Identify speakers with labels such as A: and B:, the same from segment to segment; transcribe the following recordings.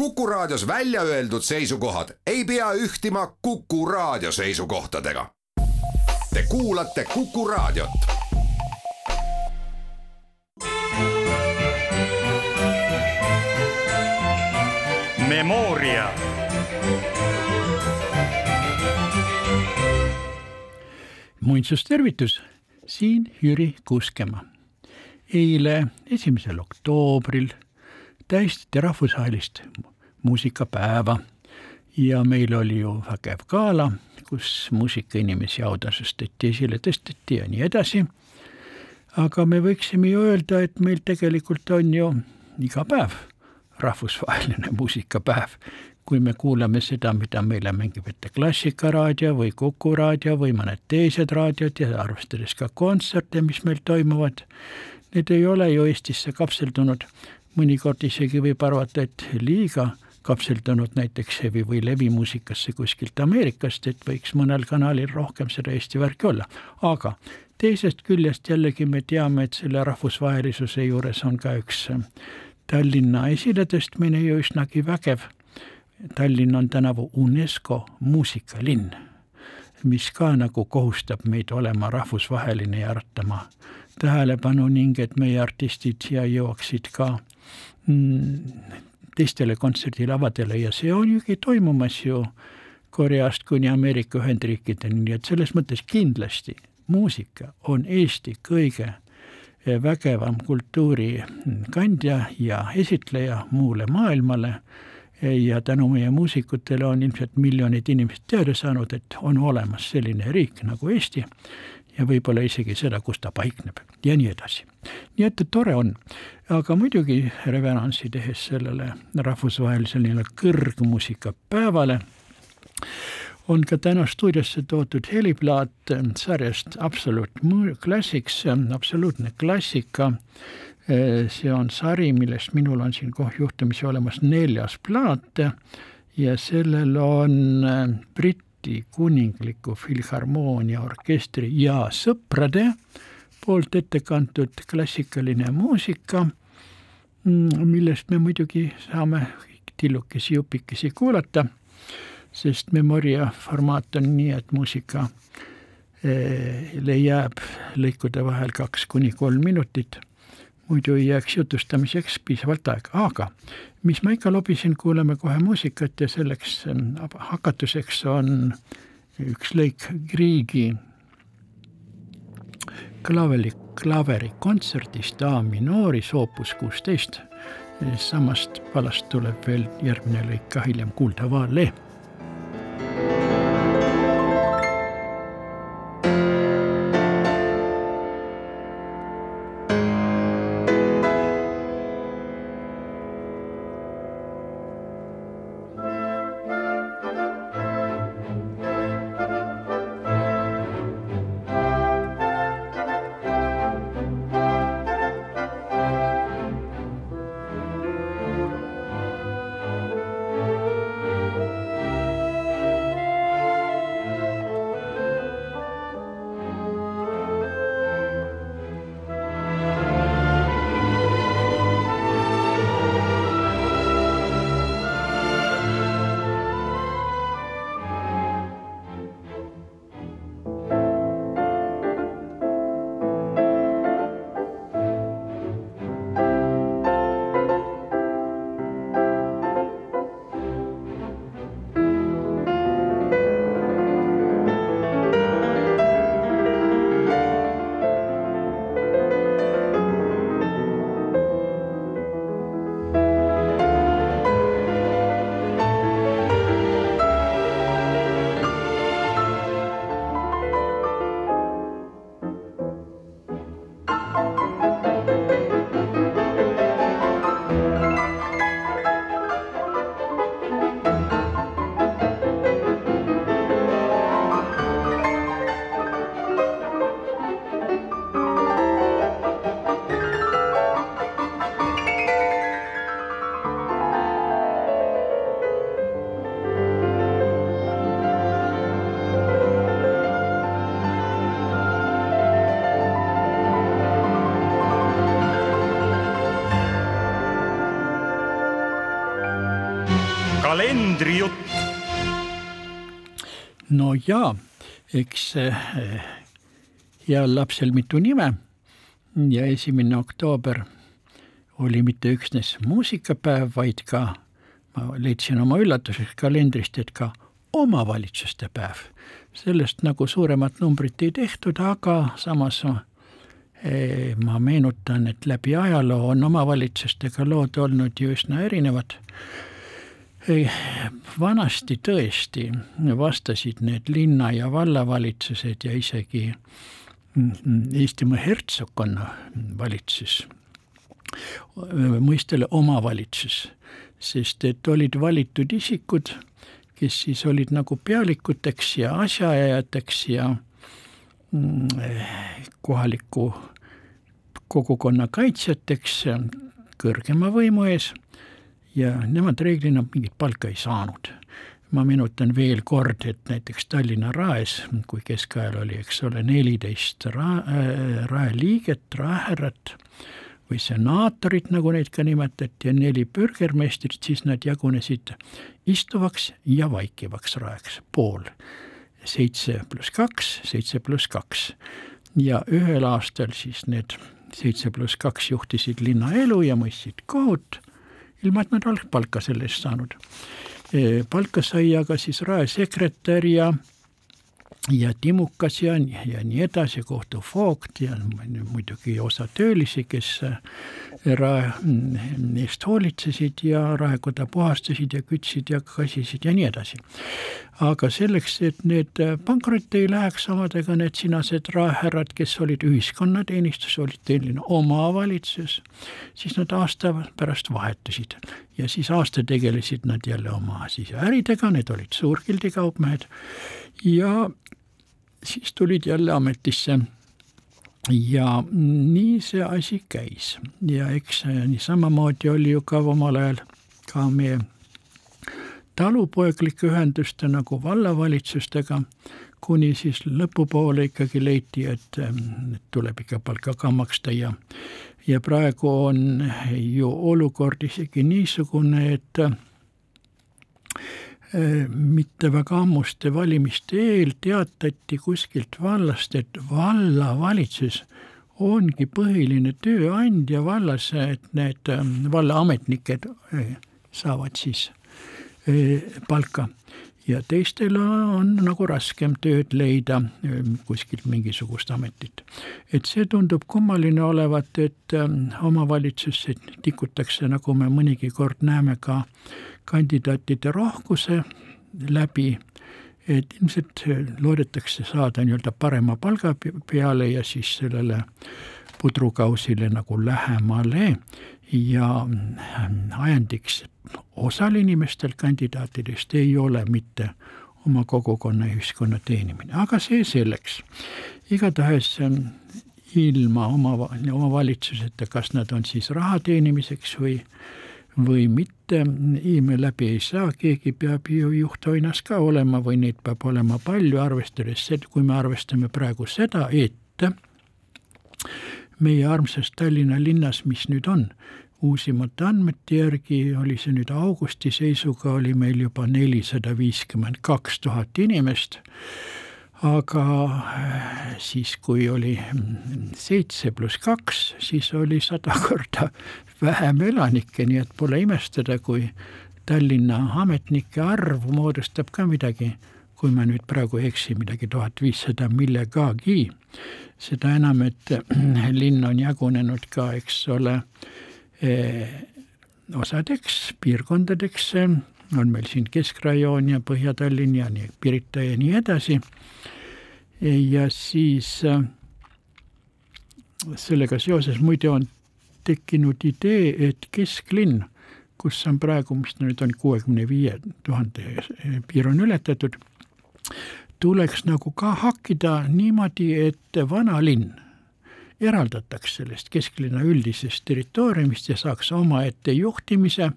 A: Kuku Raadios välja öeldud seisukohad ei pea ühtima Kuku Raadio seisukohtadega. Te kuulate Kuku Raadiot.
B: Memoria.
C: muinsustervitus, siin Jüri Kuuskemaa. eile, esimesel oktoobril tähistati rahvusvahelist muusikapäeva. Ja meil oli ju vägev gala, kus muusikainimesi autasustati, esile tõsteti ja nii edasi. aga me võiksime ju öelda, et meil tegelikult on ju iga päev rahvusvaheline muusikapäev, kui me kuulame seda, mida meile mängib ette Klassikaraadio või Kuku raadio või mõned teised raadiod ja arvestades ka kontserte, mis meil toimuvad, need ei ole ju Eestisse kapseldunud, mõnikord isegi võib arvata, et liiga kapseldunud näiteks hevi- või levimuusikasse kuskilt Ameerikast, et võiks mõnel kanalil rohkem seda Eesti värki olla. aga teisest küljest jällegi me teame, et selle rahvusvahelisuse juures on ka üks Tallinna esiletõstmine ju üsnagi vägev. Tallinn on tänavu UNESCO muusikalinn, mis ka nagu kohustab meid olema rahvusvaheline ja äratama tähelepanu ning et meie artistid siia jõuaksid ka mm, teistele kontserdilavadele ja see on ju toimumas ju Koreast kuni Ameerika Ühendriikideni, nii et selles mõttes kindlasti muusika on Eesti kõige vägevam kultuurikandja ja esitleja muule maailmale. Ja tänu meie muusikutele on ilmselt miljonid inimesed teada saanud, et on olemas selline riik nagu Eesti ja võib-olla isegi seda, kus ta paikneb ja nii edasi. nii et tore on, aga muidugi reveransi tehes sellele rahvusvahelisele kõrgmuusikapäevale on ka täna stuudiosse toodud heliplaat sarjast Absolute Classics, absoluutne klassika. see on sari, millest minul on siin juhtumisi olemas neljas plaat ja sellel on Briti Kuningliku Filharmoonia orkestri ja sõprade poolt ette kantud klassikaline muusika, millest me muidugi saame tillukesi jupikesi kuulata sest Memoria formaat on nii, et muusika jääb lõikude vahel kaks kuni kolm minutit, muidu ei jääks jutustamiseks piisavalt aega, aga mis ma ikka lobisin, kuulame kohe muusikat ja selleks hakatuseks on üks lõik Griegi klaveri, klaverikontserdist A minooris oopus kuusteist. samast palast tuleb veel järgmine lõik ka hiljem kuulda, Vale
B: kalendrijutt.
C: no jaa, eks heal lapsel mitu nime ja esimene oktoober oli mitte üksnes muusikapäev, vaid ka ma leidsin oma üllatuseks kalendrist, et ka omavalitsuste päev. sellest nagu suuremat numbrit ei tehtud, aga samas eh, ma meenutan, et läbi ajaloo on omavalitsustega lood olnud ju üsna erinevad. Vanasti tõesti vastasid need linna- ja vallavalitsused ja isegi Eestimaa hertsogkonna valitsus mõistele omavalitsus, sest et olid valitud isikud, kes siis olid nagu pealikuteks ja asjaajajateks ja mm, kohaliku kogukonna kaitsjateks kõrgema võimu ees ja nemad reeglina mingit palka ei saanud ma meenutan veel kord, et näiteks Tallinna Raes, kui keskajal oli, eks ole, neliteist ra-, äh, raeliiget, raehärrat või senaatorit, nagu neid ka nimetati, ja neli bürgermeistrit, siis nad jagunesid istuvaks ja vaikivaks raeks, pool. seitse pluss kaks, seitse pluss kaks. ja ühel aastal siis need seitse pluss kaks juhtisid linnaelu ja mõistsid kohut, ilma et nad algpalka selle eest saanud. Palka sai aga siis raesekretär ja ja timukas ja, ja nii edasi, kohtufoogt ja muidugi osa töölisi, kes rae eest hoolitsesid ja raekoda puhastasid ja kütsid ja kasisid ja nii edasi. aga selleks, et need pankrotti ei läheks omadega, need sinased raehärrad, kes olid ühiskonnateenistus, olid tellinud omavalitsus, siis nad aasta pärast vahetusid ja siis aasta tegelesid nad jälle oma siis äridega, need olid suurgildikaupmehed ja siis tulid jälle ametisse. Ja nii see asi käis. Ja eks samamoodi oli ju ka omal ajal ka meie talupoeglike ühenduste nagu vallavalitsustega, kuni siis lõpupoole ikkagi leiti, et tuleb ikka palka ka maksta ja ja praegu on ju olukord isegi niisugune, et Äh, mitte väga ammuste valimiste eel teatati kuskilt vallast, et vallavalitsus ongi põhiline tööandja vallas, et need ähm, vallaametnikud äh, saavad siis palka ja teistel on nagu raskem tööd leida kuskilt mingisugust ametit. et see tundub kummaline olevat, et ähm, omavalitsusse tikutakse, nagu me mõnigi kord näeme ka kandidaatide rohkuse läbi, et ilmselt loodetakse saada nii-öelda parema palga peale ja siis sellele pudrukausile nagu lähemale ja ajendiks osal inimestel kandidaatidest ei ole mitte oma kogukonna ja ühiskonna teenimine, aga see selleks. igatahes ilma oma, omavalitsuseta, kas nad on siis raha teenimiseks või või mitte, ime läbi ei saa, keegi peab ju juhtoinas ka olema või neid peab olema palju, arvestades kui me arvestame praegu seda, et meie armsas Tallinna linnas, mis nüüd on, uusimate andmete järgi oli see nüüd augusti seisuga, oli meil juba nelisada viiskümmend kaks tuhat inimest. Aga äh, siis, kui oli seitse pluss kaks, siis oli sada korda vähem elanikke, nii et pole imestada, kui Tallinna ametnike arv moodustab ka midagi, kui ma nüüd praegu ei eksi, midagi tuhat viissada millegagi. Seda enam, et linn on jagunenud ka, eks ole, eh, osadeks piirkondadeks, on meil siin Keskrajoon ja Põhja-Tallinn ja nii Pirita ja nii edasi. Ja siis äh, sellega seoses muide on tekkinud idee, et kesklinn, kus on praegu, mis nüüd on kuuekümne viie tuhande piir on ületatud, tuleks nagu ka hakkida niimoodi, et vanalinn eraldataks sellest kesklinna üldisest territooriumist ja saaks omaette juhtimise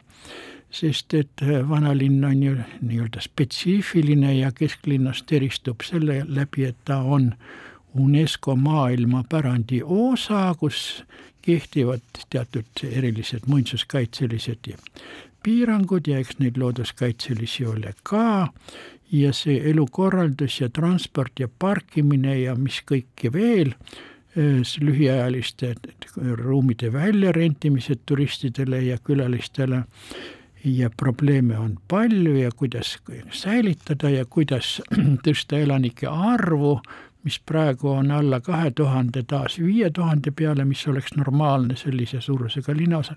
C: sest et äh, vanalinn on ju nii-öelda spetsiifiline ja kesklinnast eristub selle läbi, et ta on UNESCO maailmapärandi osa, kus kehtivad teatud erilised muinsuskaitselised piirangud ja eks neid looduskaitselisi ole ka. Ja see elukorraldus ja transport ja parkimine ja mis kõike veel, lühiajaliste ruumide väljarentimised turistidele ja külalistele. Ja probleeme on palju ja kuidas säilitada ja kuidas tõsta elanike arvu, mis praegu on alla kahe tuhande taas viie tuhande peale, mis oleks normaalne sellise suurusega linnaosal.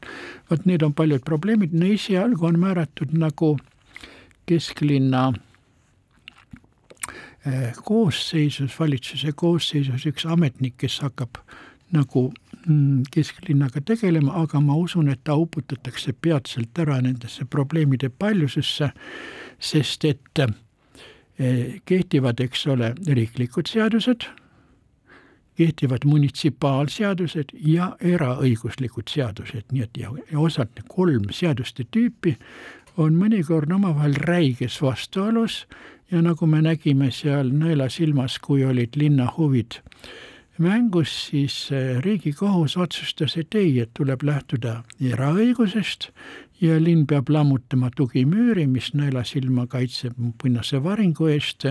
C: vot need on paljud probleemid, no esialgu on määratud nagu kesklinna eh, koosseisus, valitsuse koosseisus üks ametnik, kes hakkab nagu mm, kesklinnaga tegelema, aga ma usun, et ta uputatakse peatselt ära nendesse probleemide paljususse, sest et eh, kehtivad, eks ole, riiklikud seadused, kehtivad munitsipaalseadused ja eraõiguslikud seadused, nii et ja, ja osad kolm seaduste tüüpi on mõnikord omavahel räiges vastuolus ja nagu me nägime seal nõelasilmas, kui olid linna huvid mängus, siis äh, Riigikohus otsustas, et ei, et tuleb lähtuda eraõigusest ja linn peab lammutama tugimüüri, mis nõelasilma kaitseb punnase varingu eest,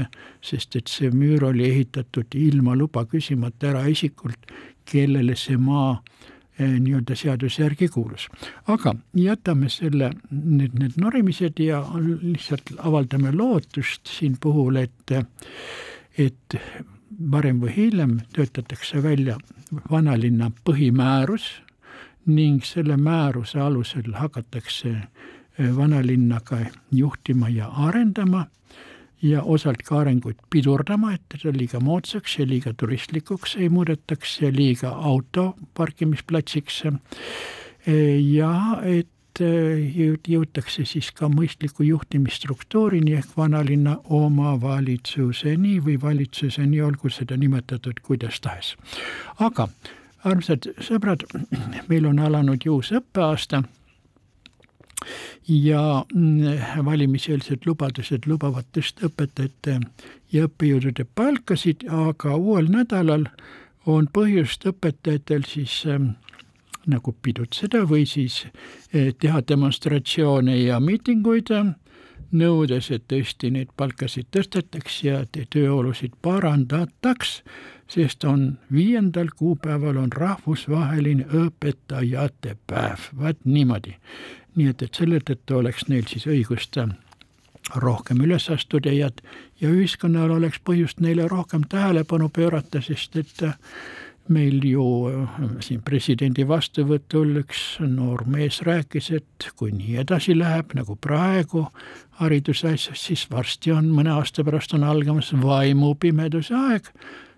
C: sest et see müür oli ehitatud ilma luba küsimata eraisikult, kellele see maa äh, nii-öelda seaduse järgi kuulus. aga jätame selle, need, need norimised ja lihtsalt avaldame lootust siin puhul, et et varem või hiljem töötatakse välja vanalinna põhimäärus ning selle määruse alusel hakatakse eh, vanalinna ka juhtima ja arendama ja osalt ka arenguid pidurdama, et teda liiga moodsaks ja liiga turistlikuks ei muudetaks ja liiga auto parkimisplatsiks. Eh, ja et Äh, jõutakse siis ka mõistliku juhtimisstruktuurini ehk vanalinna omavalitsuseni või valitsuseni, olgu seda nimetatud kuidas tahes. aga armsad sõbrad, meil on alanud ju uus õppeaasta ja mm, valimiseelsed lubadused lubavad tõsta õpetajate ja õppejõudude palkasid, aga uuel nädalal on põhjust õpetajatel siis ähm, nagu pidutseda või siis eh, teha demonstratsioone ja miitinguid, nõudes, et tõesti neid palkasid tõstetaks ja tööolusid parandataks, sest on viiendal kuupäeval on rahvusvaheline õpetajate päev, vaat niimoodi. nii et, et selle tõttu oleks neil siis õigust rohkem üles astuda ja, ja ühiskonnal oleks põhjust neile rohkem tähelepanu pöörata, sest et meil ju äh, siin presidendi vastuvõtul üks noor mees rääkis, et kui nii edasi läheb nagu praegu hariduse asjas, siis varsti on, mõne aasta pärast on algamas vaimupimeduse aeg,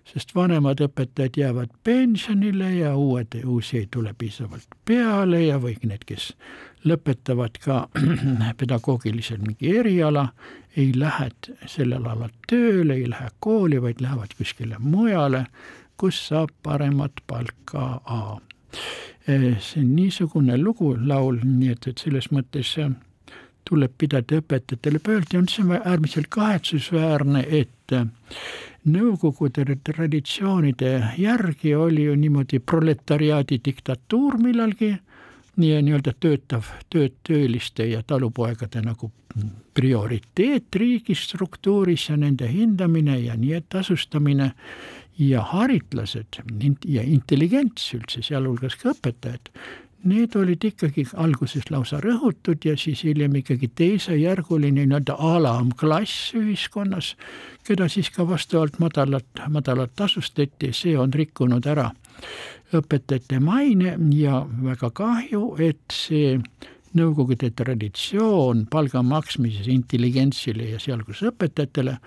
C: sest vanemad õpetajad jäävad pensionile ja uued, uusi ei tule piisavalt peale ja või need, kes lõpetavad ka pedagoogilisel mingi eriala, ei lähe sellel alal tööle, ei lähe kooli, vaid lähevad kuskile mujale kus saab paremat palka. Eh, see on niisugune lugu, laul, nii et, et selles mõttes eh, tuleb pidada õpetajatele pöörde ja see on äärmiselt kahetsusväärne, et eh, Nõukogude traditsioonide järgi oli ju niimoodi proletariaadi diktatuur millalgi, nii nii-öelda töötav, tööd, tööliste ja talupoegade nagu prioriteet riigistruktuuris ja nende hindamine ja nii tasustamine ja haritlased ja intelligents üldse, sealhulgas ka õpetajad, need olid ikkagi alguses lausa rõhutud ja siis hiljem ikkagi teisejärguline nii-öelda alamklass ühiskonnas, keda siis ka vastavalt madalat, madalat tasustati, see on rikkunud ära õpetajate maine ja väga kahju, et see Nõukogude traditsioon palga maksmises intelligentsile ja sealhulgas õpetajatele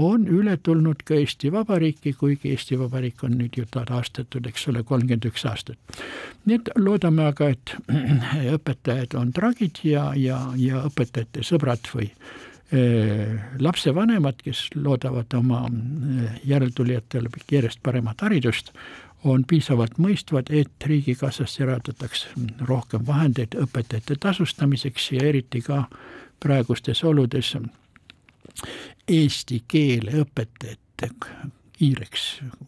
C: on üle tulnud ka Eesti Vabariiki, kuigi Eesti Vabariik on nüüd ju taastatud, eks ole, kolmkümmend üks aastat. nii et loodame aga, et õpetajad on tragid ja, ja, ja õpetajate sõbrad või äh, lapsevanemad, kes loodavad oma järeltulijatele järjest paremat haridust, on piisavalt mõistvad, et riigikassasse eraldatakse rohkem vahendeid õpetajate tasustamiseks ja eriti ka praegustes oludes eesti keele õpetajate kiireks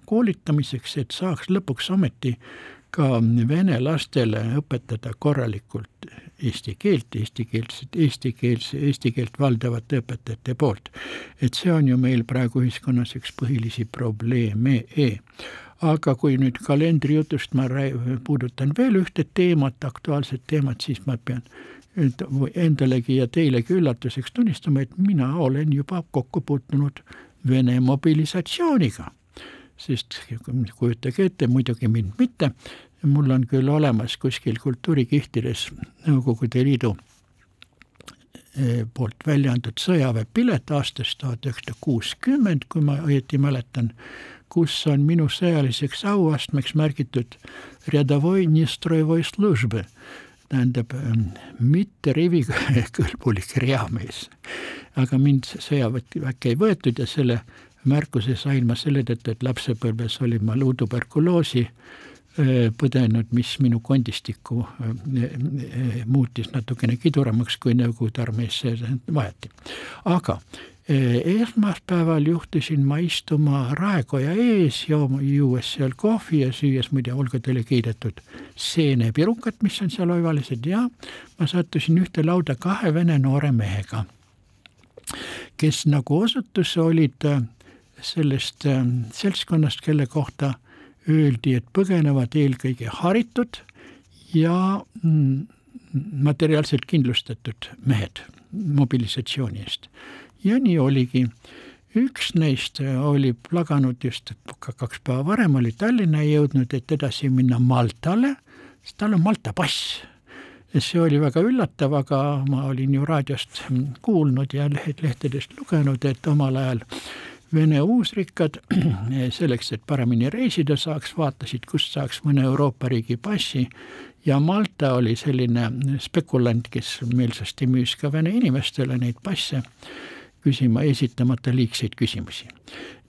C: koolitamiseks, et saaks lõpuks ometi ka vene lastele õpetada korralikult eesti keelt, eestikeelset, eestikeelse, eesti keelt valdavate õpetajate poolt. et see on ju meil praegu ühiskonnas üks põhilisi probleeme e aga kui nüüd kalendrijutust ma puudutan veel ühte teemat, aktuaalset teemat, siis ma pean endalegi ja teilegi üllatuseks tunnistama, et mina olen juba kokku puutunud Vene mobilisatsiooniga. sest kujutage ette, muidugi mind mitte, mul on küll olemas kuskil kultuurikihtides Nõukogude Liidu eh, poolt välja antud sõjaväepilet aastast tuhat üheksasada kuuskümmend, kui ma õieti mäletan, kus on minu sõjaliseks auastmeks märgitud Rjadovoi Nistrojevoi službe tähendab ähm, mitte rivikõlbulik reamees. aga mind sõjaväkke ei võetud ja selle märkuse sain ma selle tõttu, et lapsepõlves olin ma luutuberkuloosi äh, põdenud, mis minu kondistikku äh, äh, muutis natukene kiduramaks, kui Nõukogude armeesse vaheti. aga esmaspäeval juhtusin ma istuma raekoja ees, juues seal kohvi ja süües muide olgadele kiidetud seenepirukat, mis on seal oivalised ja ma sattusin ühte lauda kahe vene noore mehega, kes nagu osutus, olid äh, sellest äh, seltskonnast, kelle kohta öeldi, et põgenevad eelkõige haritud ja mm, materiaalselt kindlustatud mehed mobilisatsiooni eest ja nii oligi. üks neist oli plaganud just kaks päeva varem, oli Tallinna jõudnud, et edasi minna Maltale, sest tal on Malta pass. see oli väga üllatav, aga ma olin ju raadiost kuulnud ja lehtedest lugenud, et omal ajal Vene uusrikkad selleks, et paremini reisida saaks, vaatasid, kust saaks mõne Euroopa riigi passi ja Malta oli selline spekulant, kes meelsasti müüs ka vene inimestele neid passe küsima esitamata liigseid küsimusi.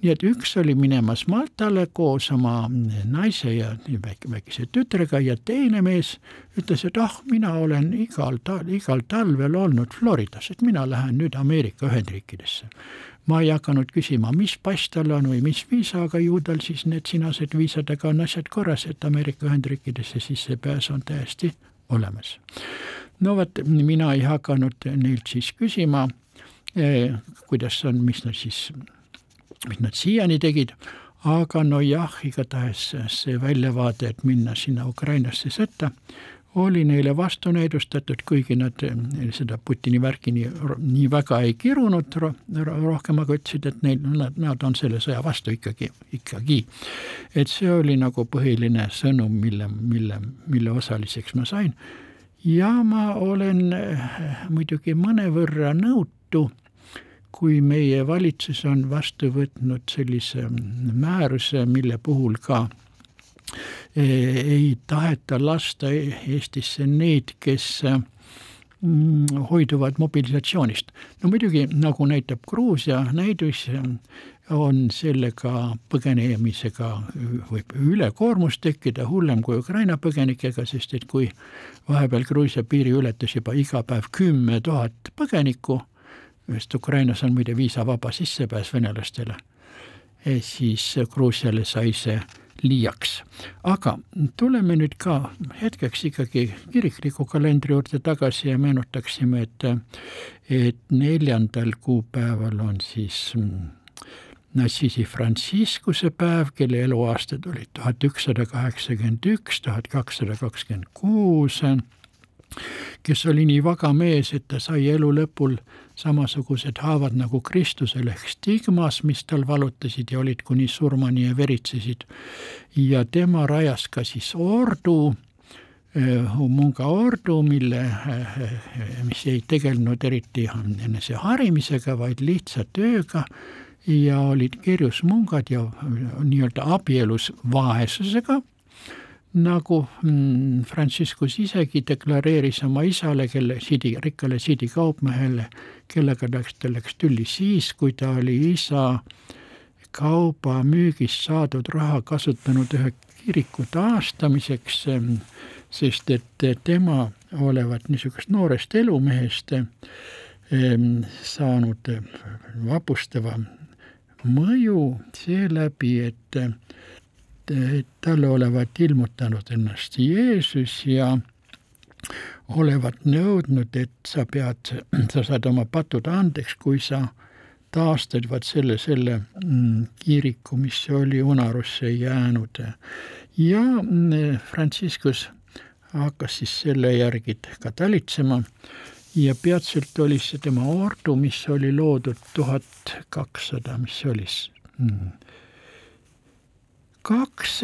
C: nii et üks oli minemas Maltale koos oma naise ja väike, väikese tütrega ja teine mees ütles, et ah, mina olen igal ta-, igal talvel olnud Floridas, et mina lähen nüüd Ameerika Ühendriikidesse. ma ei hakanud küsima, mis pass tal on või mis viisa, aga ju tal siis need sinased viisadega on asjad korras, et Ameerika Ühendriikidesse sissepääs on täiesti olemas. no vot, mina ei hakanud neilt siis küsima kuidas on, mis nad siis, mis nad siiani tegid, aga nojah, igatahes see väljavaade, et minna sinna Ukrainasse sõtta, oli neile vastu näidustatud, kuigi nad seda Putini värki nii, nii väga ei kirunud ro, rohkem, aga ütlesid, et neil, nad, nad on selle sõja vastu ikkagi, ikkagi. et see oli nagu põhiline sõnum, mille, mille, mille osaliseks ma sain. ja ma olen muidugi mõnevõrra nõutu kui meie valitsus on vastu võtnud sellise määruse, mille puhul ka e, ei taheta lasta Eestisse neid, kes mm, hoiduvad mobilisatsioonist. no muidugi, nagu näitab Gruusia näidus, on sellega põgenemisega võib ülekoormus tekkida, hullem kui Ukraina põgenikega, sest et kui vahepeal Gruusia piiri ületas juba iga päev kümme tuhat põgenikku sest Ukrainas on muide viisavaba sissepääs venelastele, siis Gruusiale sai see liiaks. aga tuleme nüüd ka hetkeks ikkagi kirikliku kalendri juurde tagasi ja meenutaksime, et, et neljandal kuupäeval on siis Nassisi Franciscuse päev, kelle eluaastad olid tuhat ükssada kaheksakümmend üks, tuhat kakssada kakskümmend kuus kes oli nii vaga mees, et ta sai elu lõpul samasugused haavad nagu Kristusel ehk stigmas, mis tal valutasid ja olid kuni surmani ja veritsesid. ja tema rajas ka siis ordu, eh, munga ordu, mille, eh, mis ei tegelenud eriti enese harimisega, vaid lihtsa tööga ja olid kirjus mungad ja nii-öelda abielus vaesusega nagu mm, Franciscus isegi deklareeris oma isale, kelle sidi, rikkale sidi kaupmehele, kellega läks, ta läks tülli siis, kui ta oli isa kauba müügist saadud raha kasutanud ühe kiriku taastamiseks, mm, sest et tema olevat niisugust noorest elumehest mm, saanud vapustava mõju seeläbi, et talle olevat ilmutanud ennast Jeesus ja olevat nõudnud, et sa pead, sa saad oma patud andeks, kui sa taastad vaat selle, selle mm, kiriku, mis oli unarusse jäänud. ja mm, Franciscus hakkas siis selle järgi ka talitsema ja peatselt oli see tema ordu, mis oli loodud tuhat kakssada, mis oli mm. Kaks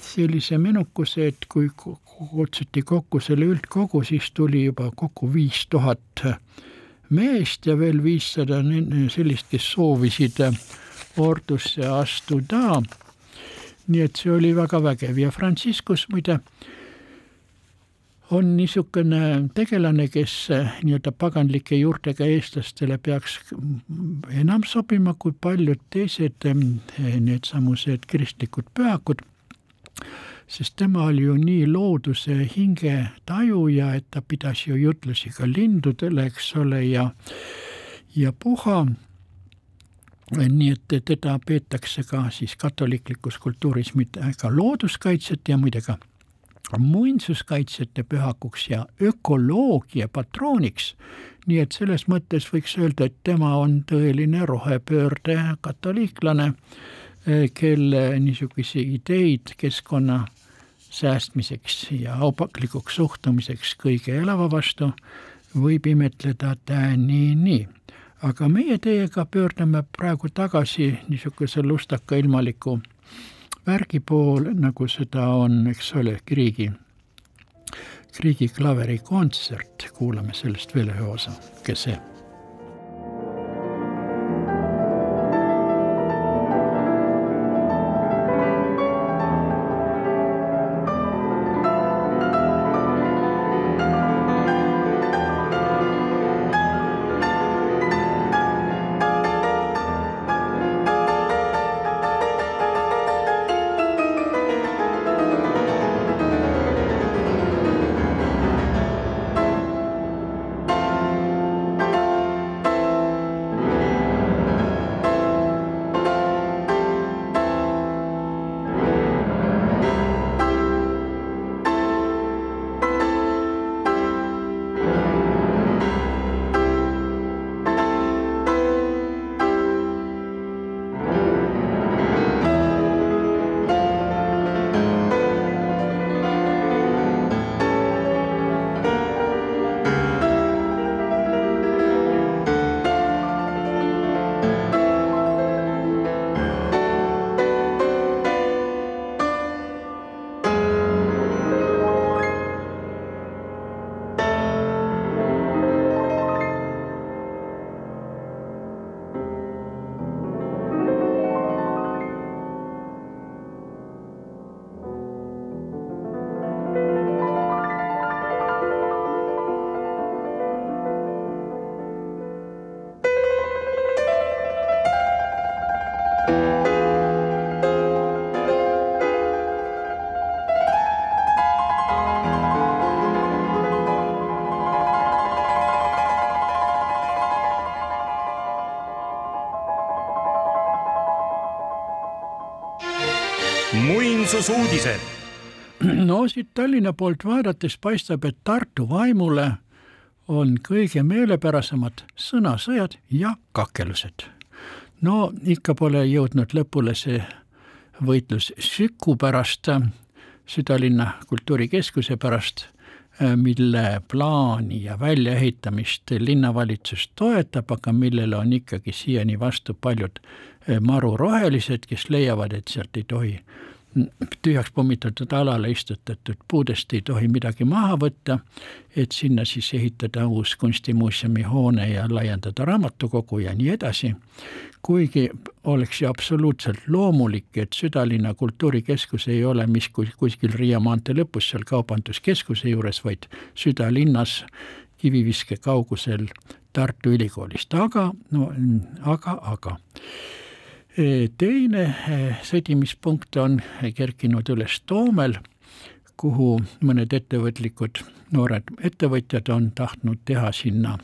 C: sellise menukuse, et kui kutsuti kokku selle üldkogu, siis tuli juba kokku viis tuhat meest ja veel viissada sellist, kes soovisid ordusse astuda. nii et see oli väga vägev ja Franciscus muide on niisugune tegelane, kes nii-öelda paganlike juurtega eestlastele peaks enam sobima kui paljud teised needsamused kristlikud pühakud, sest tema oli ju nii looduse hingetajuja, et ta pidas ju jutlusi ka lindudele, eks ole, ja ja puha. Nii et teda peetakse ka siis katoliiklikus kultuuris mitte ka looduskaitset ja muide ka muinsuskaitsjate pühakuks ja ökoloogia patrooniks. nii et selles mõttes võiks öelda, et tema on tõeline rohepöörde katoliiklane, kelle niisuguseid ideid keskkonna säästmiseks ja aupaklikuks suhtumiseks kõige elava vastu võib imetleda nii, nii. aga meie teiega pöördume praegu tagasi niisuguse lustaka ilmaliku värgi pool, nagu seda on, eks ole, Griegi, Griegi klaverikontsert, kuulame sellest veel ühe osa, kes see
B: muinsusuudised.
C: no siit Tallinna poolt vaadates paistab, et Tartu vaimule on kõige meelepärasemad sõnasõjad ja kakelused. no ikka pole jõudnud lõpule see võitlus Süku pärast, südalinna kultuurikeskuse pärast, mille plaani ja väljaehitamist linnavalitsus toetab, aga millele on ikkagi siiani vastu paljud marurohelised, kes leiavad, et sealt ei tohi tühjaks pommitatud alale istutatud puudest ei tohi midagi maha võtta, et sinna siis ehitada uus kunstimuuseumi hoone ja laiendada raamatukogu ja nii edasi. kuigi oleks ju absoluutselt loomulik, et südalinna kultuurikeskus ei ole mis kuskil Riia maantee lõpus seal kaubanduskeskuse juures, vaid südalinnas kiviviske kaugusel Tartu Ülikoolist, aga no aga, aga teine sõdimispunkt on kerkinud üles Toomel, kuhu mõned ettevõtlikud noored ettevõtjad on tahtnud teha sinna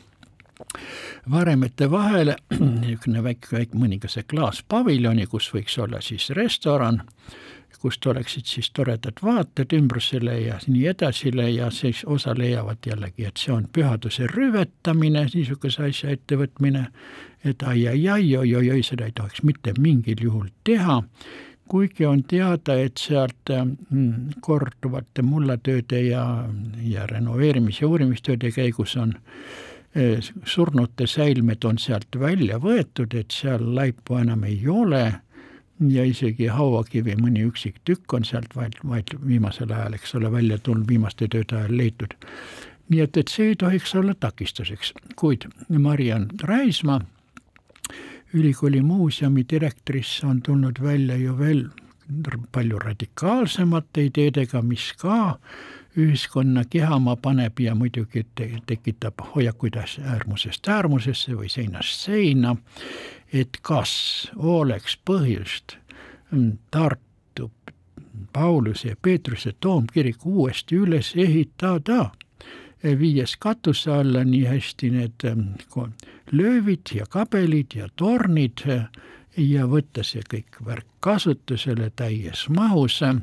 C: varemete vahele niisugune väike, väike mõningase klaaspaviljoni, kus võiks olla siis restoran, kust oleksid siis toredad vaated ümbrusele ja nii edasile ja siis osa leiavad jällegi, et see on pühaduse rüvetamine, niisuguse asja ettevõtmine, et ai-ai-ai, oi-oi-oi, seda ei tohiks mitte mingil juhul teha. Kuigi on teada, et sealt mm, korduvate mullatööde ja, ja renoveerimis- ja uurimistööde käigus on surnute säilmed on sealt välja võetud, et seal laipu enam ei ole ja isegi hauakivi mõni üksik tükk on sealt vaid, vaid viimasel ajal, eks ole, välja tulnud, viimaste tööde ajal leitud. nii et, et see ei tohiks olla takistuseks, kuid Mariann Raismaa, ülikooli muuseumi direktorisse on tulnud välja ju veel palju radikaalsemate ideedega, mis ka ühiskonna kihama paneb ja muidugi te tekitab hoiakuid äärmusest äärmusesse või seinast seina, et kas oleks põhjust Tartu Pauluse ja Peetruse toomkirik uuesti üles ehitada, viies katuse alla nii hästi need löövid ja kabelid ja tornid ja võtta see kõik värk kasutusele täies mahus. Eh,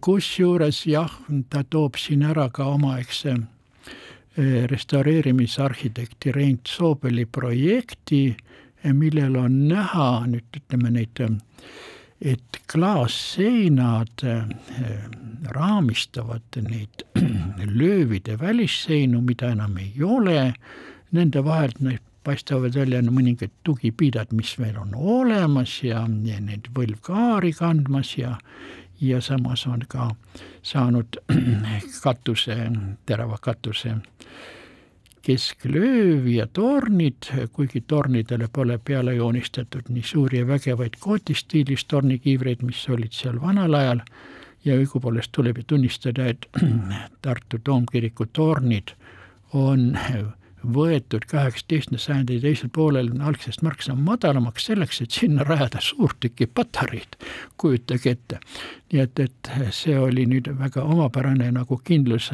C: kusjuures jah, ta toob siin ära ka omaaegse eh, restaureerimisarhitekti Rein Soobeli projekti, eh, millel on näha nüüd ütleme neid, et klaasseinad raamistavad neid löövide välisseinu, mida enam ei ole, nende vahelt neid paistavad välja mõningad tugipiidad, mis veel on olemas ja, ja neid võlvkaari kandmas ja, ja samas on ka saanud katuse, terava katuse kesklööv ja tornid, kuigi tornidele pole peale joonistatud nii suuri ja vägevaid kootistiilis tornikiivreid, mis olid seal vanal ajal, ja õigupoolest tuleb ju tunnistada, et Tartu toomkiriku tornid on võetud kaheksateistkümnenda sajandi teisel poolel algsest märksa madalamaks selleks, et sinna rajada suurtükipatareid, kujutage ette. nii et, et see oli nüüd väga omapärane nagu kindlus,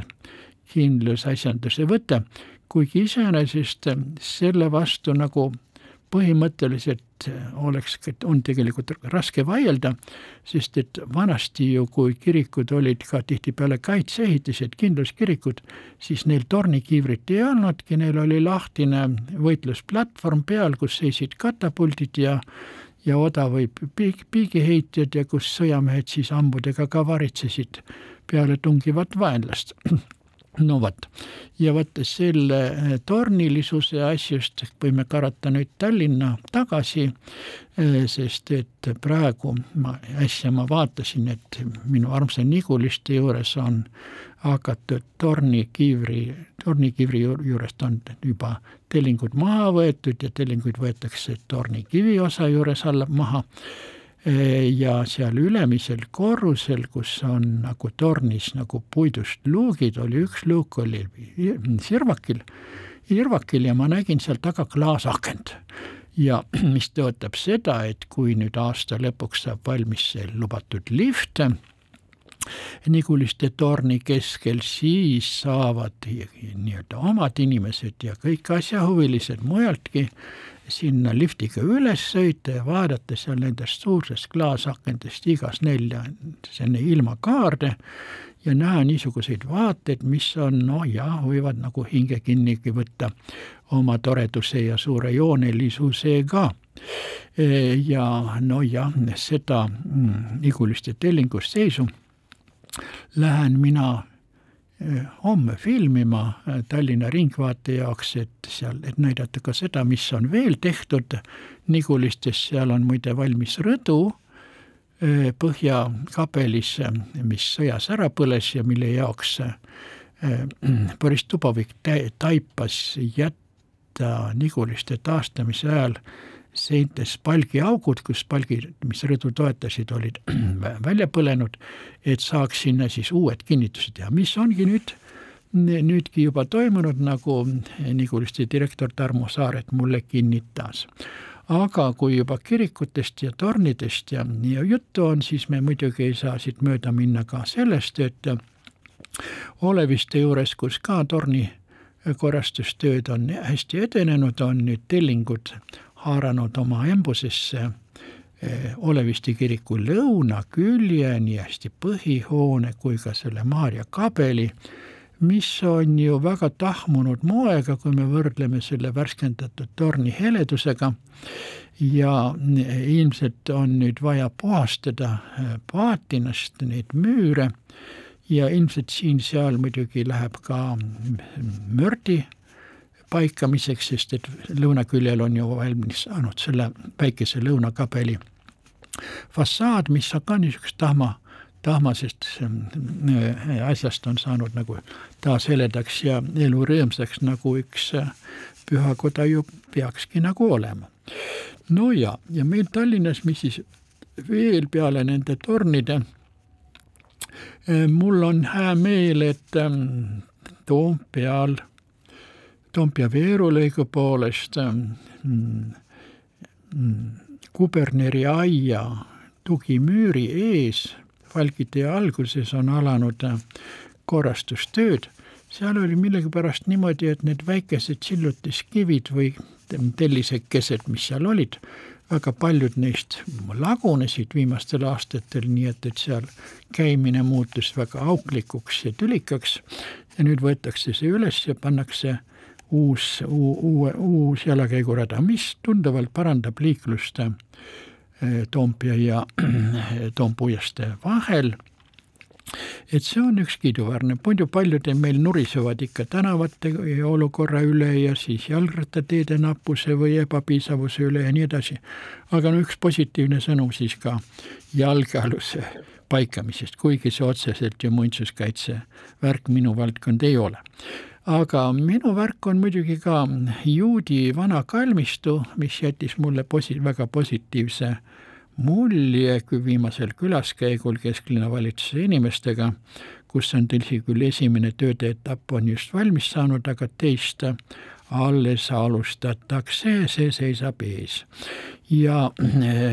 C: kindlusasjanduse võte, kuigi iseenesest selle vastu nagu põhimõtteliselt oleks, on tegelikult raske vaielda, sest et vanasti ju, kui kirikud olid ka tihtipeale kaitseehitised, kindluskirikud, siis neil tornikiivrit ei olnudki, neil oli lahtine võitlusplatvorm peal, kus seisid katapuldid ja ja odava piig, piigiheitjad ja kus sõjamehed siis hambudega ka varitsesid peale tungivat vaenlast no vot, ja vot selle eh, tornilisuse asjust võime karata nüüd Tallinna tagasi, eh, sest et praegu ma, äsja ma vaatasin, et minu armsa Niguliste juures on hakatud tornikiivri, tornikiivri juurest on juba tellingud maha võetud ja tellinguid võetakse tornikivi osa juures alla maha ja seal ülemisel korrusel, kus on nagu tornis nagu puidust luugid, oli üks luuk oli sirvakil, irvakil ja ma nägin seal taga klaasakent. ja mis tõotab seda, et kui nüüd aasta lõpuks saab valmis see lubatud lift, Niguliste torni keskel, siis saavad nii-öelda omad inimesed ja kõik asjahuvilised mujaltki sinna liftiga üles sõita ja vaadata seal nendest suurtest klaasakendest igas nelja selline ilmakaarde ja näha niisuguseid vaateid, mis on noh jah, võivad nagu hinge kinnigi võtta oma toreduse ja suure joonelisusega. ja nojah, seda mm, Iguliste tellingust seisu lähen mina homme filmima äh, Tallinna Ringvaate jaoks, et seal, et näidata ka seda, mis on veel tehtud. Nigulistes, seal on muide valmis rõdu äh, Põhjakabelis, mis sõjas ära põles ja mille jaoks äh, Boris Dubovik taipas jätta Niguliste taastamise ajal seintes palgiaugud, kus palgid, mis rõdu toetasid, olid välja põlenud, et saaks sinna siis uued kinnitused teha, mis ongi nüüd, nüüdki juba toimunud, nagu Niguliste direktor Tarmo Saaret mulle kinnitas. aga kui juba kirikutest ja tornidest ja, ja juttu on, siis me muidugi ei saa siit mööda minna ka sellest, et Oleviste juures, kus ka torni korrastustööd on hästi edenenud, on nüüd tellingud haaranud oma embusesse Oleviste kiriku lõunakülje, nii hästi põhihoone kui ka selle Maarja kabeli, mis on ju väga tahmunud moega, kui me võrdleme selle värskendatud torni heledusega. Ja ilmselt on nüüd vaja puhastada paatinast neid müüre. Ja ilmselt siin-seal muidugi läheb ka mördi paikamiseks, sest et lõunaküljel on ju valmis saanud selle väikese lõunakabeli fassaad, mis on ka niisugust tahma, tahmasest äh, asjast on saanud nagu taas heledaks ja elu rõõmsaks, nagu üks äh, pühakoda ju peakski nagu olema. no ja, ja meil Tallinnas, mis siis veel peale nende tornide, äh, mul on hää meel, et ähm, Toompeal, Toompea veerulõigu poolest mm, mm, Kuberneri aia tugimüüri ees Valgi tee alguses on alanud äh, korrastustööd, seal oli millegipärast niimoodi, et need väikesed sillutiskivid või tellisekesed, mis seal olid, väga paljud neist lagunesid viimastel aastatel, nii et, et seal käimine muutus väga auklikuks ja tülikaks. Ja nüüd võetakse see üles ja pannakse uus, uue, uus jalakäigurada, mis tunduvalt parandab liiklust eh, Toompea ja Toompuiestee vahel. et see on üks kiiduväärne, muidu paljud meil nurisevad ikka tänavate olukorra üle ja siis jalgrattateede nappuse või ebapiisavuse üle ja nii edasi. aga no üks positiivne sõnum siis ka jalgealuse paikamisest, kuigi see otseselt ju muinsuskaitse värk minu valdkond ei ole aga minu värk on muidugi ka juudi vana kalmistu, mis jättis mulle posi-, väga positiivse mulje, kui viimasel külaskäigul kesklinna valitsuse inimestega, kus on tõsi küll esimene tööde etapp on just valmis saanud, aga teist alles alustatakse, see seisab ees. ja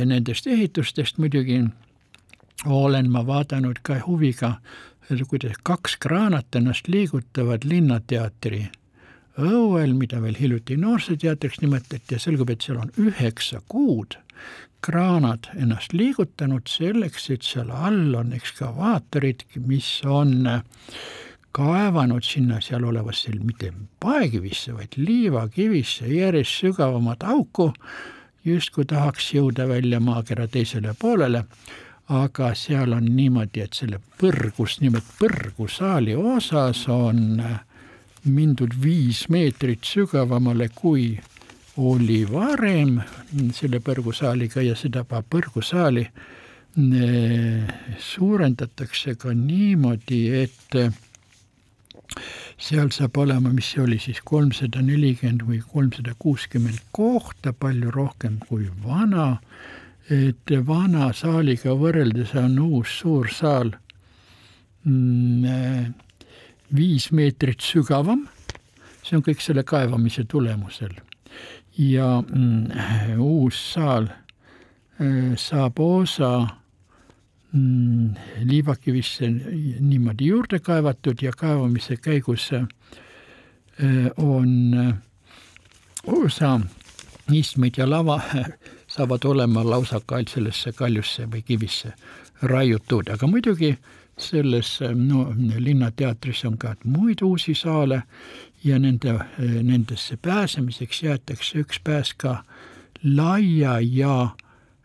C: nendest ehitustest muidugi olen ma vaadanud ka huviga kuidas kaks kraanat ennast liigutavad Linnateatri õuel, mida veel hiljuti Noorsooteatriks nimetati ja selgub, et seal on üheksa kuud kraanad ennast liigutanud selleks, et seal all on ekskavaatorid, mis on kaevanud sinna seal olevasse mitte paekivisse, vaid liivakivisse järjest sügavamat auku, justkui tahaks jõuda välja maakera teisele poolele aga seal on niimoodi, et selle põrgus, nimelt põrgusaali osas on äh, mindud viis meetrit sügavamale, kui oli varem selle põrgusaaliga ja seda põrgusaali äh, suurendatakse ka niimoodi, et äh, seal saab olema, mis see oli siis, kolmsada nelikümmend või kolmsada kuuskümmend kohta, palju rohkem kui vana et vana saaliga võrreldes on uus suur saal mm, viis meetrit sügavam, see on kõik selle kaevamise tulemusel. ja mm, uus saal äh, saab osa mm, liivakivisse niimoodi juurde kaevatud ja kaevamise käigus äh, on osa istmeid ja lava saavad olema lausa sellesse kaljusse või kivisse raiutud, aga muidugi selles no, Linnateatris on ka muid uusi saale ja nende, nendesse pääsemiseks jäetakse üks pääs ka laia ja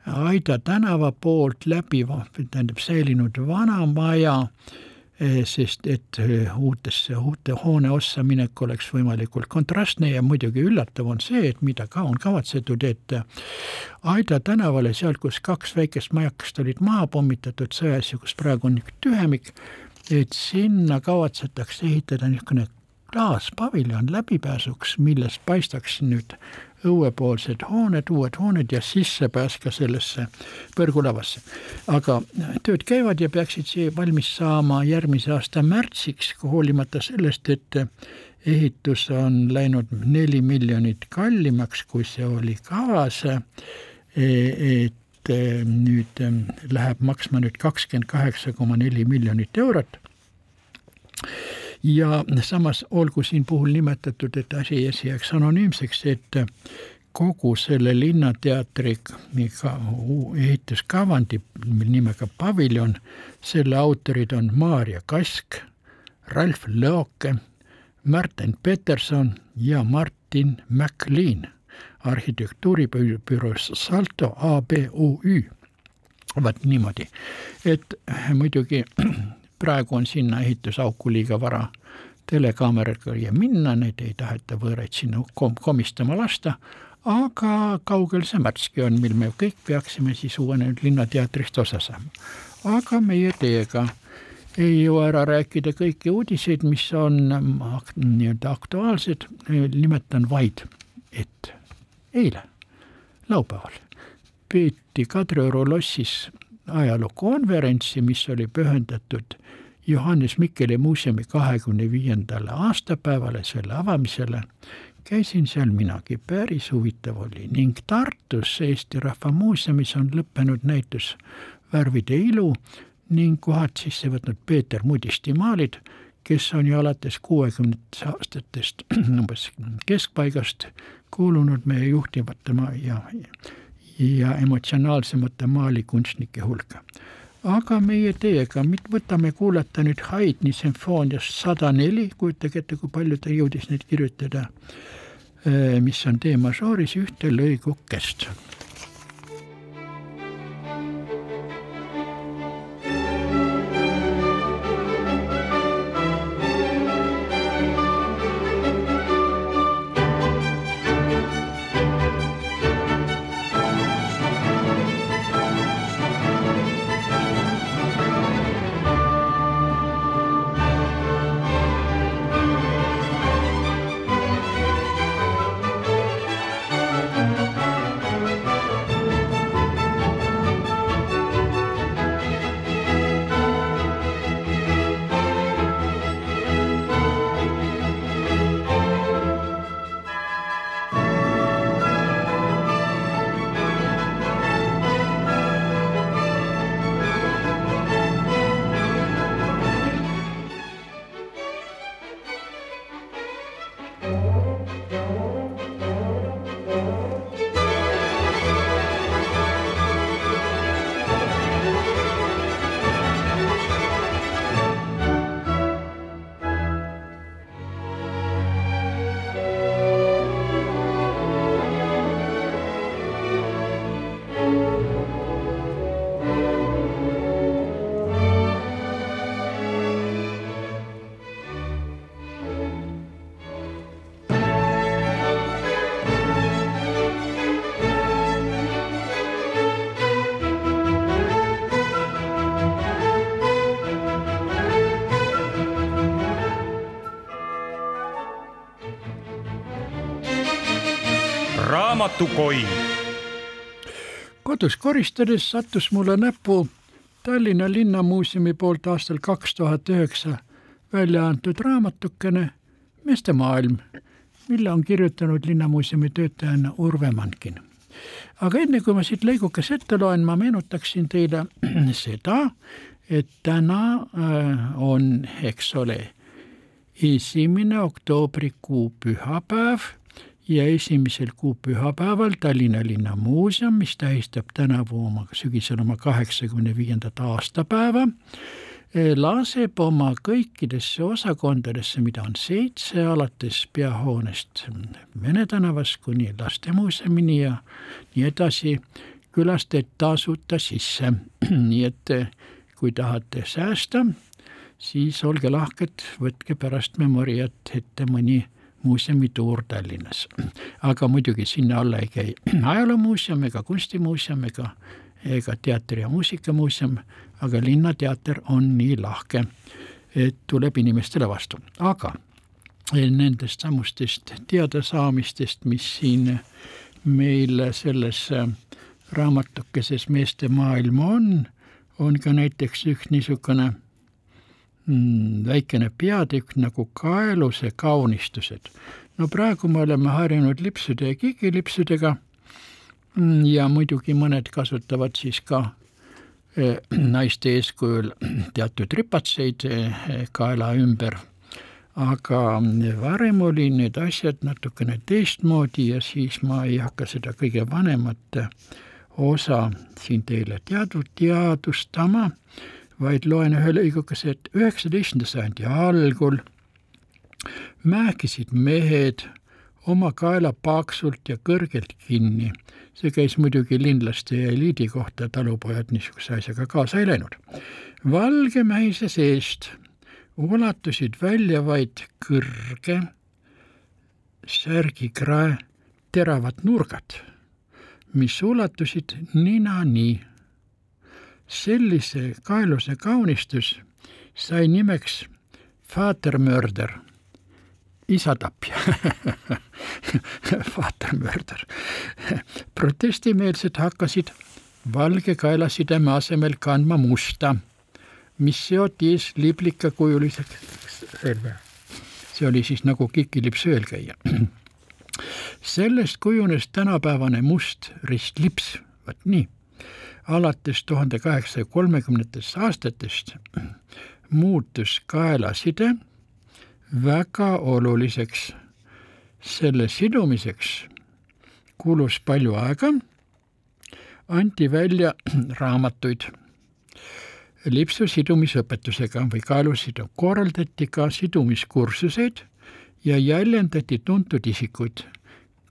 C: Aida tänava poolt läbi, tähendab säilinud vana maja Eh, sest et eh, uutesse, uute hoone ossa minek oleks võimalikult kontrastne ja muidugi üllatav on see, et mida ka on kavatsetud, et Aida tänavale, sealt, kus kaks väikest majakest olid maha pommitatud sõjas ja kus praegu on niisugune tühemik, et sinna kavatsetakse ehitada niisugune klaaspaviljon läbipääsuks, millest paistaks nüüd õuepoolsed hooned, uued hooned ja sissepääs ka sellesse põrgulavasse. aga tööd käivad ja peaksid siia valmis saama järgmise aasta märtsiks, hoolimata sellest, et ehitus on läinud neli miljonit kallimaks, kui see oli kavas, et nüüd läheb maksma nüüd kakskümmend kaheksa koma neli miljonit eurot ja samas olgu siin puhul nimetatud, et asi ei jääks anonüümseks, et kogu selle Linnateatri ehituskavandi nimega Paviljon, selle autorid on Maarja Kask, Ralf Lõoke, Märten Peterson ja Martin McLean arhitektuuribüroos Salto ABUÜ. vot niimoodi, et muidugi praegu on sinna ehitusauku liiga vara telekaameraga minna, neid ei taheta võõraid sinna kom komistama lasta, aga kaugel see märtski on, mil me kõik peaksime siis uuenenud Linnateatrist osa saama. aga meie teiega ei jõua ära rääkida kõiki uudiseid, mis on nii-öelda aktuaalsed, nimetan vaid, et eile, laupäeval, peeti Kadrioru lossis ajalookonverentsi, mis oli pühendatud Johannes Mikkeli muuseumi kahekümne viiendale aastapäevale, selle avamisele, käisin seal minagi, päris huvitav oli. Ning Tartus Eesti Rahva Muuseumis on lõppenud näitus Värvide ilu ning kohad sisse võtnud Peeter Mudisti maalid, kes on ju alates kuuekümnendatest aastatest umbes keskpaigast kuulunud meie juhtivate ja, ja emotsionaalsemate maalikunstnike hulka. Aga meie teiega, võtame kuulata nüüd Haydni sümfooniast sada neli, kujutage ette, kui palju ta jõudis neid kirjutada, mis on D-mažooris ühte lõigukest
B: raamatukoin.
C: kodus koristades sattus mulle näppu Tallinna Linnamuuseumi poolt aastal kaks tuhat üheksa välja antud raamatukene Meeste maailm, mille on kirjutanud Linnamuuseumi töötajana Urve Mankin. aga enne kui ma siit lõigukes ette loen, ma meenutaksin teile seda, et täna äh, on, eks ole, esimene oktoobrikuu pühapäev ja esimesel kuu pühapäeval Tallinna Linnamuuseum, mis tähistab tänavu oma, sügisel oma kaheksakümne viiendat aastapäeva, laseb oma kõikidesse osakondadesse, mida on seitse, alates peahoonest Vene tänavas kuni lastemuuseumini ja nii edasi, külastajaid tasuta sisse. nii et kui tahate säästa, siis olge lahked, võtke pärast Memoriat ette mõni muuseumituur Tallinnas. aga muidugi sinna alla ei käi ajaloomuuseum ega kunstimuuseum ega, ega teatri- ja muusikamuuseum, aga Linnateater on nii lahke, et tuleb inimestele vastu, aga nendest samustest teadasaamistest, mis siin meil selles raamatukeses Meeste maailm on, on ka näiteks üks niisugune mm, väikene peatükk nagu kaeluse kaunistused. no praegu me oleme harjunud lipsude ja kigilipsudega. Mm, ja muidugi mõned kasutavad siis ka eh, naiste eeskujul teatud ripatseid eh, kaela ümber, aga varem oli need asjad natukene teistmoodi ja siis ma ei hakka seda kõige vanemat osa siin teile teadu, teadvustama, vaid loen ühe lõigukese, et üheksateistkümnenda sajandi algul määkisid mehed oma kaela paksult ja kõrgelt kinni. see käis muidugi linlaste ja eliidi kohta, talupojad niisuguse asjaga kaasa ei läinud. valgemäise seest ulatusid välja vaid kõrge särgikrae teravad nurgad, mis ulatusid ninani. Sellise kaeluse kaunistus sai nimeks Vatermörder, isatapja Vatermörder. protestimeelsed hakkasid valge kaelasideme asemel kandma musta mis seoti eesliblikakujuliseks relva. see oli siis nagu kikilips öölkäija. sellest kujunes tänapäevane must ristlips, vot nii. Alates tuhande kaheksasaja kolmekümnendatest aastatest muutus kaelaside väga oluliseks. selle sidumiseks kulus palju aega, anti välja raamatuid lipsu sidumisõpetusega või kaelusidu, korraldati ka sidumiskursuseid ja jäljendati tuntud isikuid,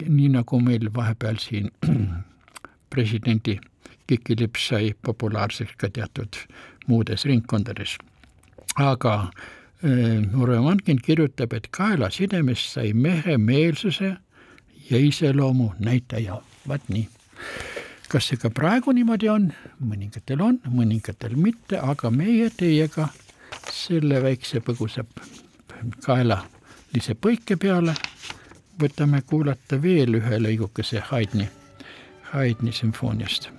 C: nii nagu meil vahepeal siin presidendi kikilips sai populaarseks ka teatud muudes ringkondades. aga Urve Mankin kirjutab, et kaelasidemest sai mehe meelsuse ja iseloomu näitaja, vaat nii. Kas see ka praegu niimoodi on, mõningatel on, mõningatel mitte, aga meie teiega selle väikse põgusa kaelalise põike peale võtame kuulata veel ühe lõigukese Haydni, Haydni sümfooniast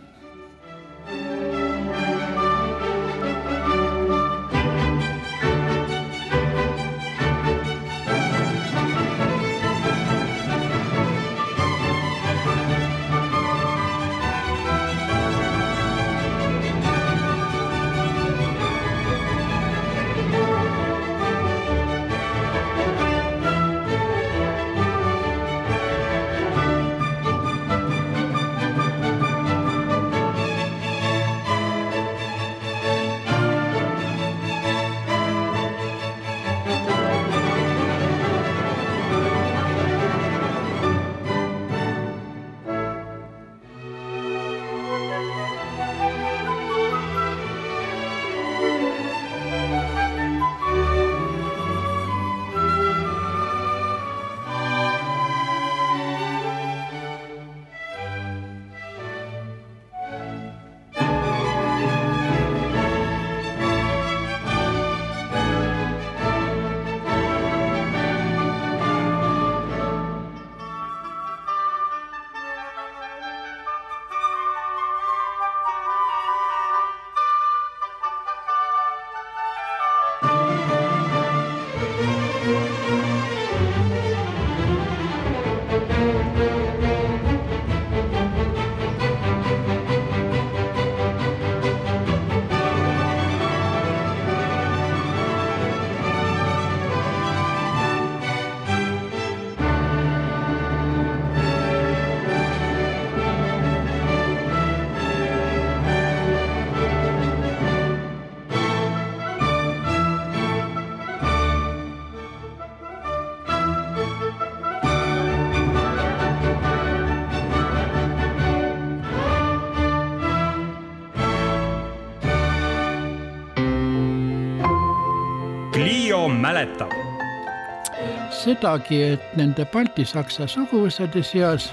C: sedagi, et nende baltisaksa suguvõsade seas,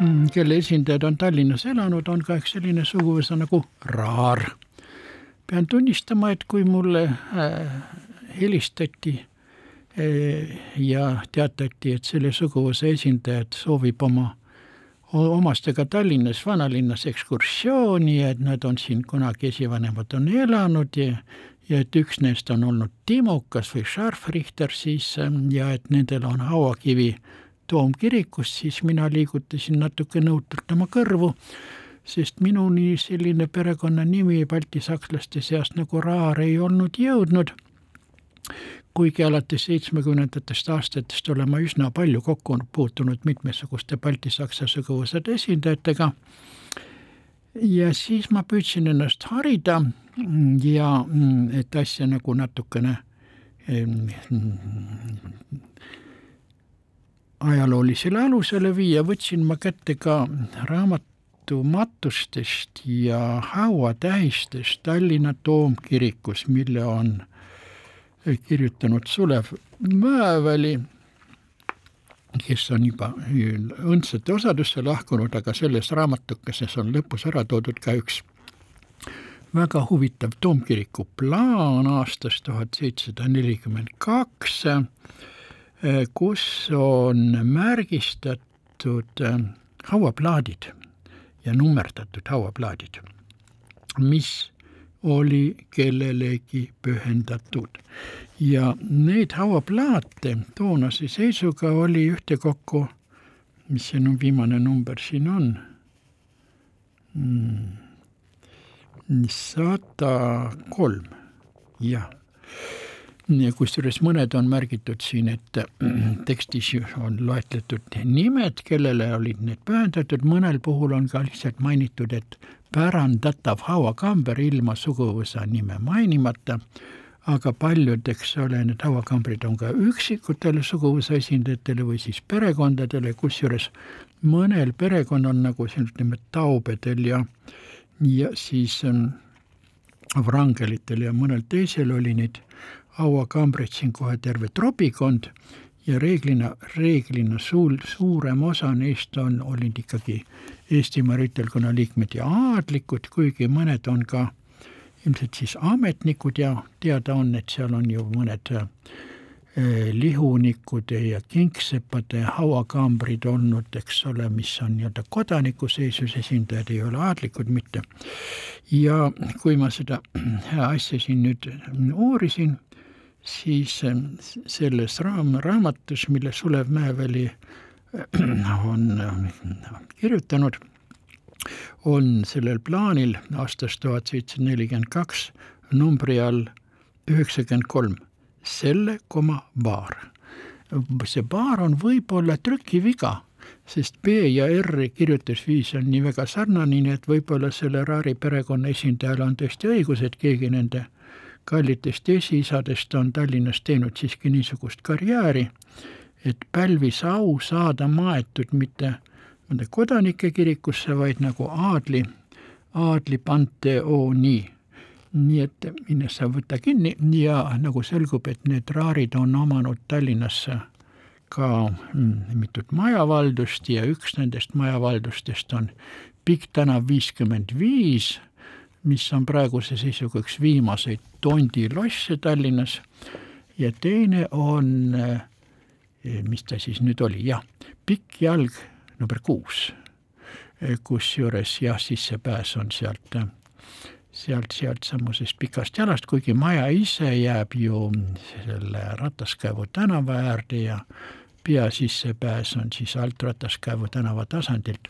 C: mm, kelle esindajad on Tallinnas elanud, on ka üks selline suguvõsa nagu Raar. pean tunnistama, et kui mulle äh, helistati äh, ja teatati, et selle suguvõsa esindajad soovib oma omastega Tallinnas vanalinnas ekskursiooni, et nad on siin kunagi esivanemad on elanud ja ja et üks neist on olnud Timukas või Scharfrichter siis ähm, ja et nendel on hauakivi toomkirikus, siis mina liigutasin natuke nõutult oma kõrvu, sest minuni selline perekonnanimi baltisakslaste seast nagu Raar ei olnud jõudnud. kuigi alates seitsmekümnendatest aastatest olen ma üsna palju kokku puutunud mitmesuguste baltisaksa suguvõsade esindajatega. Ja siis ma püüdsin ennast harida ja et asja nagu natukene ajaloolisele alusele viia, võtsin ma kätte ka raamatu matustest ja hauatähistest Tallinna toomkirikus, mille on kirjutanud Sulev Mäeväli, kes on juba õndsate osadusse lahkunud, aga selles raamatukeses on lõpus ära toodud ka üks väga huvitav toomkiriku plaan aastast tuhat seitsesada nelikümmend kaks Eh, kus on märgistatud eh, hauaplaadid ja nummerdatud hauaplaadid, mis oli kellelegi pühendatud. ja neid hauaplaate toonase seisuga oli ühtekokku, mis see no viimane number siin on? Hmm,, sada kolm, jah. Kusjuures mõned on märgitud siin, et tekstis on loetletud nimed, kellele olid need pühendatud, mõnel puhul on ka lihtsalt mainitud, et pärandatav hauakamber ilma suguvõsa nime mainimata, aga paljud, eks ole, need hauakambrid on ka üksikutele suguvõsa esindajatele või siis perekondadele, kusjuures mõnel perekonnal nagu siin ütleme taubedel ja, ja siis ähm, vrangelitel ja mõnel teisel oli neid hauakambreid siin kohe terve tropikond ja reeglina, reeglina suur, suurem osa neist on, olid ikkagi Eestimaa rüütelkonna liikmed ja aadlikud, kuigi mõned on ka ilmselt siis ametnikud ja teada on, et seal on ju mõned eh, lihunikude ja kingsepade hauakambrid olnud, eks ole, mis on nii-öelda kodanikусeisus esindajad, ei ole aadlikud mitte. ja kui ma seda asja siin nüüd uurisin, siis ähm, selles raam, raamatus, mille Sulev Mäeväli äh, on äh, kirjutanud, on sellel plaanil aastast tuhat seitsesada nelikümmend kaks numbri all üheksakümmend kolm, selle koma baar. see baar on võib-olla trükiviga, sest B ja R kirjutusviis on nii väga sarnane, nii et võib-olla selle Raari perekonna esindajal on tõesti õigus, et keegi nende kallitest esiisadest on Tallinnas teinud siiski niisugust karjääri, et pälvis au saada maetud mitte mõnda kodanike kirikusse, vaid nagu aadli, aadli panteooni. nii et mine sa võta kinni ja nagu selgub, et need raarid on omanud Tallinnasse ka mm, mitut majavaldust ja üks nendest majavaldustest on Pikk tänav viiskümmend viis mis on praeguse seisuga üks viimaseid tondilosse Tallinnas. Ja teine on, eh, mis ta siis nüüd oli, jah, pikk jalg number kuus, eh, kusjuures jah, sissepääs on sealt, sealt, sealtsamusest pikast jalast, kuigi maja ise jääb ju selle Rataskäivu tänava äärde ja peasissepääs on siis alt Rataskäivu tänava tasandilt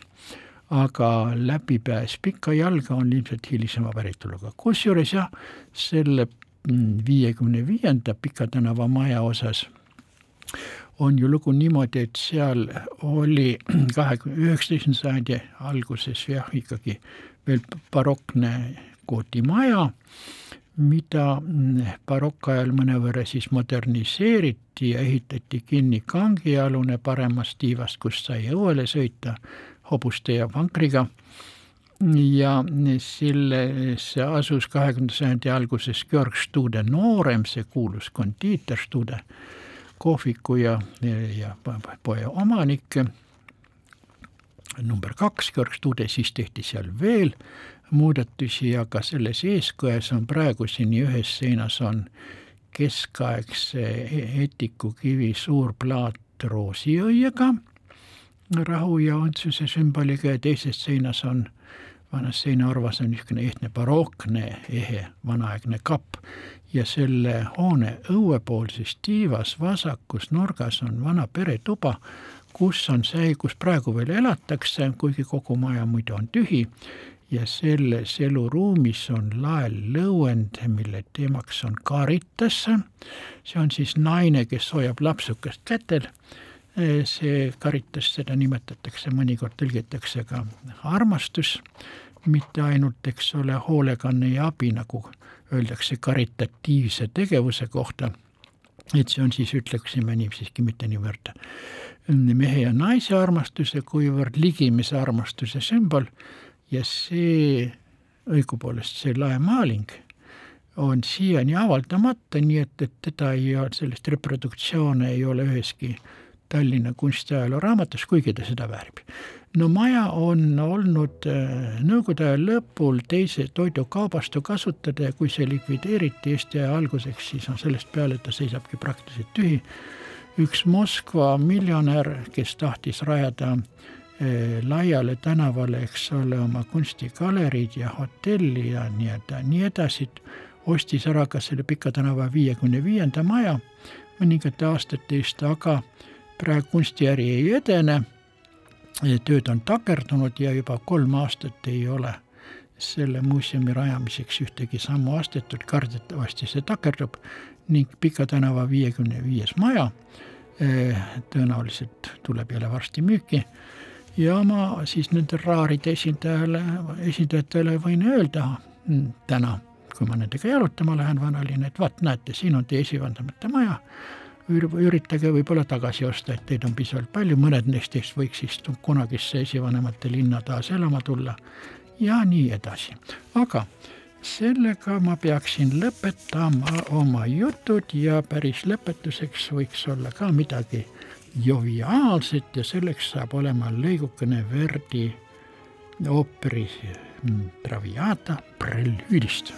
C: aga läbipääs pikka jalga on ilmselt hilisema päritoluga. kusjuures jah, selle mm, viiekümne viienda Pika tänava maja osas on ju lugu niimoodi, et seal oli kahekümne, üheksateistkümnenda sajandi alguses jah, ikkagi veel barokne kootimaja, mida mm, barokkajal mõnevõrra siis moderniseeriti ja ehitati kinni kangialune paremast tiivast, kust sai õuele sõita hobuste ja vankriga ja sellesse asus kahekümnenda sajandi alguses Georg Stude noorem, see kuulus kondiiter Stude, kohviku ja, ja poe omanik. number kaks, Georg Stude, siis tehti seal veel muudatusi, aga selles eeskões on praeguseni ühes seinas on keskaegse etikukivi suur plaat roosiõiega rahu ja õndsuse sümboliga ja teises seinas on, vanas seinaorvas on niisugune ehtne barokne ehe vanaaegne kapp ja selle hoone õuepoolses tiivas vasakus nurgas on vana peretuba, kus on see, kus praegu veel elatakse, kuigi kogu maja muidu on tühi ja selles eluruumis on laelõuend, mille teemaks on Caritas. see on siis naine, kes hoiab lapsukest kätel. See Caritas, seda nimetatakse, mõnikord tõlgitakse ka armastus, mitte ainult, eks ole, hoolekanne ja abi, nagu öeldakse karitatiivse tegevuse kohta. Et see on siis, ütleksime nii, siiski mitte niivõrd mehe ja naise armastuse, kuivõrd ligimese armastuse sümbol. Ja see, õigupoolest see laemaaling on siiani avaldamata, nii et, et teda ei ole, sellist reproduktsioone ei ole üheski Tallinna kunstiajaloo raamatus, kuigi ta seda väärib no maja on olnud äh, Nõukogude aja lõpul teise toidukaubastu kasutada ja kui see likvideeriti Eesti aja alguseks, siis on sellest peale ta seisabki praktiliselt tühi. üks Moskva miljonär, kes tahtis rajada eh, laiale tänavale, eks ole, oma kunstigaleriid ja hotelli ja nii edasi, nii edasi, ostis ära ka selle Pika tänava viiekümne viienda maja mõningate aastate eest, aga praegu kunstiäri ei edene. Tööd on takerdunud ja juba kolm aastat ei ole selle muuseumi rajamiseks ühtegi sammu astetud, kardetavasti see takerdub ning Pika tänava viiekümne viies maja eh, tõenäoliselt tuleb jälle varsti müüki. Ja ma siis nende raaride esindajale, esindajatele võin öelda mm, täna, kui ma nendega jalutama lähen vanalinna, et vaat näete, siin on teie esivanemate maja üritage võib-olla tagasi osta, et teid on piisavalt palju, mõned neist teist võiks siis kunagisse esivanemate linna taas elama tulla. Ja nii edasi. aga sellega ma peaksin lõpetama oma jutud ja päris lõpetuseks võiks olla ka midagi joviaalset ja selleks saab olema lõigukene Verdi ooperi mm, Traviata prelüüdist